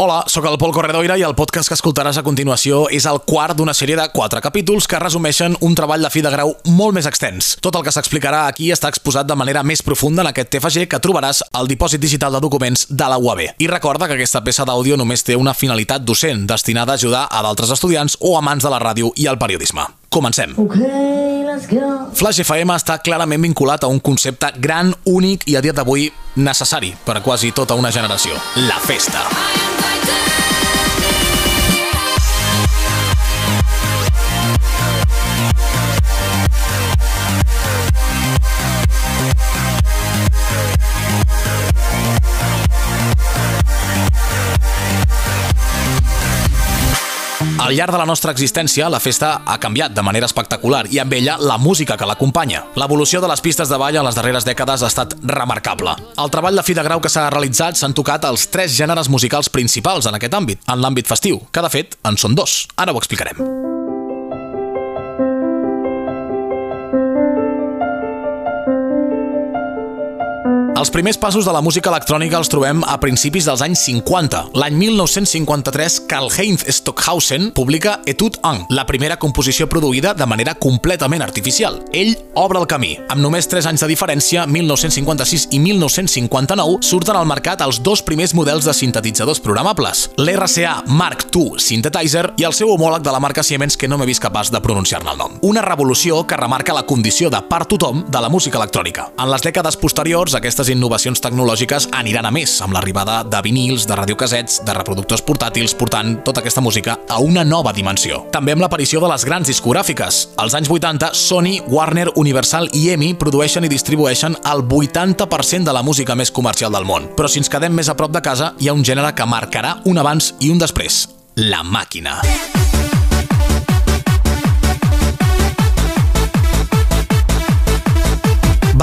Hola, sóc el Pol Corredoira i el podcast que escoltaràs a continuació és el quart d'una sèrie de quatre capítols que resumeixen un treball de fi de grau molt més extens. Tot el que s'explicarà aquí està exposat de manera més profunda en aquest TFG que trobaràs al dipòsit digital de documents de la UAB. I recorda que aquesta peça d'àudio només té una finalitat docent, destinada a ajudar a d'altres estudiants o amants de la ràdio i el periodisme. Comencem. Okay, let's go. Flash FM està clarament vinculat a un concepte gran, únic i a dia d'avui necessari per a quasi tota una generació. La festa. I am Al llarg de la nostra existència, la festa ha canviat de manera espectacular i amb ella la música que l'acompanya. L'evolució de les pistes de ball en les darreres dècades ha estat remarcable. Al treball de fi de grau que s'ha realitzat s'han tocat els tres gèneres musicals principals en aquest àmbit, en l'àmbit festiu, que de fet en són dos. Ara ho explicarem. Els primers passos de la música electrònica els trobem a principis dels anys 50. L'any 1953, Karl-Heinz Stockhausen publica Etude 1, la primera composició produïda de manera completament artificial. Ell obre el camí. Amb només 3 anys de diferència, 1956 i 1959, surten al mercat els dos primers models de sintetitzadors programables, l'RCA Mark II Synthetizer i el seu homòleg de la marca Siemens que no m'he vist capaç de pronunciar-ne el nom. Una revolució que remarca la condició de part tothom de la música electrònica. En les dècades posteriors, aquestes les innovacions tecnològiques aniran a més, amb l'arribada de vinils, de radiocasets, de reproductors portàtils, portant tota aquesta música a una nova dimensió. També amb l'aparició de les grans discogràfiques. Als anys 80, Sony, Warner, Universal i EMI produeixen i distribueixen el 80% de la música més comercial del món. Però si ens quedem més a prop de casa, hi ha un gènere que marcarà un abans i un després. La màquina.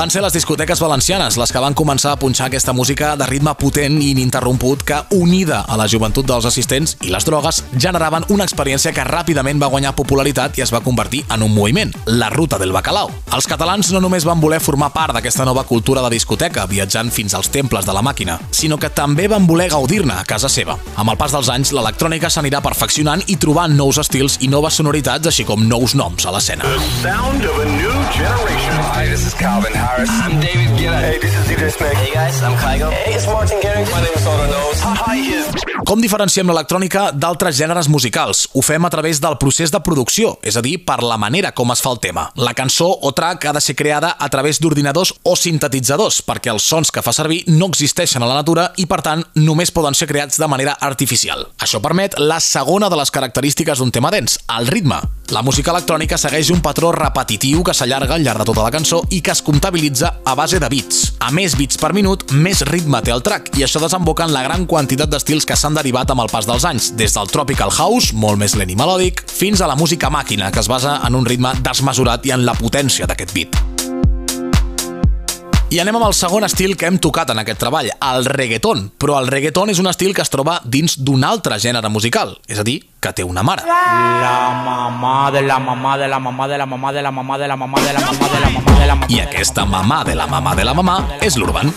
Van ser les discoteques valencianes les que van començar a punxar aquesta música de ritme potent i ininterromput que, unida a la joventut dels assistents i les drogues, generaven una experiència que ràpidament va guanyar popularitat i es va convertir en un moviment, la ruta del bacalao. Els catalans no només van voler formar part d'aquesta nova cultura de discoteca, viatjant fins als temples de la màquina, sinó que també van voler gaudir-ne a casa seva. Amb el pas dels anys, l'electrònica s'anirà perfeccionant i trobant nous estils i noves sonoritats, així com nous noms a l'escena. Hi, this is Calvin Harris. I'm David Guetta. Hey, this is DJ Snake. Hey guys, I'm Kygo. Hey, it's Martin Garrix. My name is Soda Nose. Hi, is... Com diferenciem l'electrònica d'altres gèneres musicals? Ho fem a través del procés de producció, és a dir, per la manera com es fa el tema. La cançó o track ha de ser creada a través d'ordinadors o sintetitzadors, perquè els sons que fa servir no existeixen a la natura i, per tant, només poden ser creats de manera artificial. Això permet la segona de les característiques d'un tema dens, el ritme. La música electrònica segueix un patró repetitiu que s'allarga al llarg de tota la cançó i que es comptabilitza a base de bits. A més bits per minut, més ritme té el track, i això desemboca en la gran quantitat d'estils que s'han derivat amb el pas dels anys, des del tropical house, molt més lent i melòdic, fins a la música màquina, que es basa en un ritme desmesurat i en la potència d'aquest beat. I anem amb el segon estil que hem tocat en aquest treball, el reggaeton. Però el reggaeton és un estil que es troba dins d'un altre gènere musical, és a dir, que té una mare. La mamà de la mamà de la mamà de la mamà de la mamà de la mamà de la mamà de la mamà de la mamà I aquesta mamà de la mamà de la mamà és l'Urban.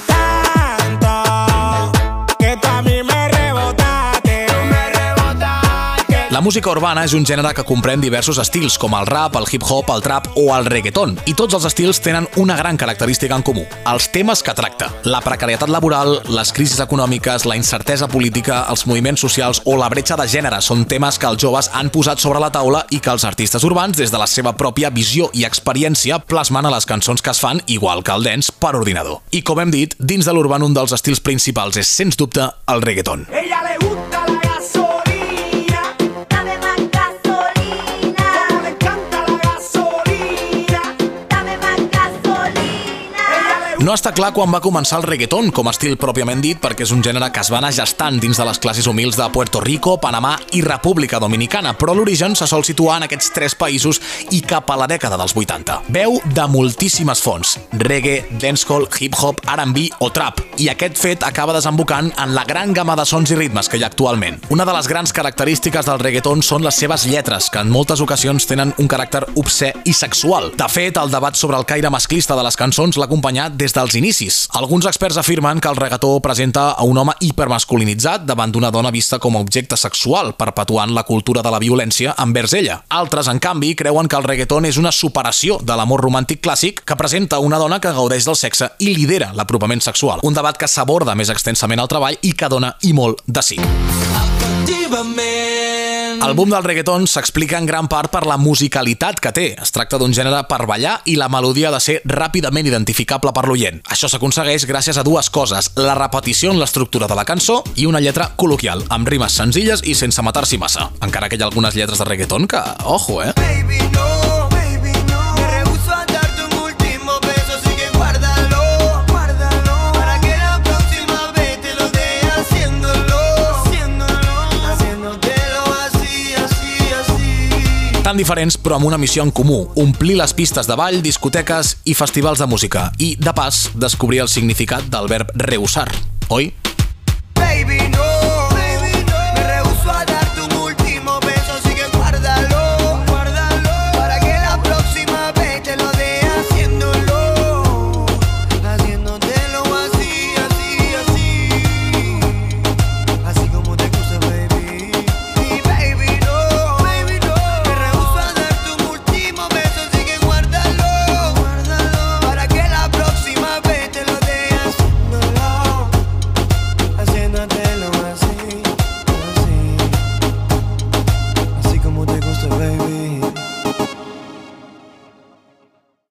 La música urbana és un gènere que comprèn diversos estils, com el rap, el hip-hop, el trap o el reggaeton, i tots els estils tenen una gran característica en comú, els temes que tracta. La precarietat laboral, les crisis econòmiques, la incertesa política, els moviments socials o la bretxa de gènere són temes que els joves han posat sobre la taula i que els artistes urbans, des de la seva pròpia visió i experiència, plasmen a les cançons que es fan, igual que el dance, per ordinador. I com hem dit, dins de l'urban un dels estils principals és, sens dubte, el reggaeton. Ella le gusta No està clar quan va començar el reggaeton com a estil pròpiament dit perquè és un gènere que es va anar gestant dins de les classes humils de Puerto Rico, Panamà i República Dominicana, però l'origen se sol situar en aquests tres països i cap a la dècada dels 80. Veu de moltíssimes fonts, reggae, dancehall, hip-hop, R&B o trap, i aquest fet acaba desembocant en la gran gamma de sons i ritmes que hi ha actualment. Una de les grans característiques del reggaeton són les seves lletres, que en moltes ocasions tenen un caràcter obscè i sexual. De fet, el debat sobre el caire masclista de les cançons l'ha acompanyat des de dels inicis. Alguns experts afirmen que el reggaetó presenta a un home hipermasculinitzat davant d'una dona vista com a objecte sexual, perpetuant la cultura de la violència envers ella. Altres, en canvi, creuen que el reggaeton és una superació de l'amor romàntic clàssic que presenta una dona que gaudeix del sexe i lidera l'apropament sexual. Un debat que s'aborda més extensament al treball i que dona i molt de sí. El boom del reggaeton s'explica en gran part per la musicalitat que té. Es tracta d'un gènere per ballar i la melodia ha de ser ràpidament identificable per l'oient. Això s'aconsegueix gràcies a dues coses, la repetició en l'estructura de la cançó i una lletra col·loquial, amb rimes senzilles i sense matar-s'hi massa. Encara que hi ha algunes lletres de reggaeton que, ojo, eh? Baby, no. Tan diferents però amb una missió en comú, omplir les pistes de ball, discoteques i festivals de música i, de pas, descobrir el significat del verb reusar. Oi?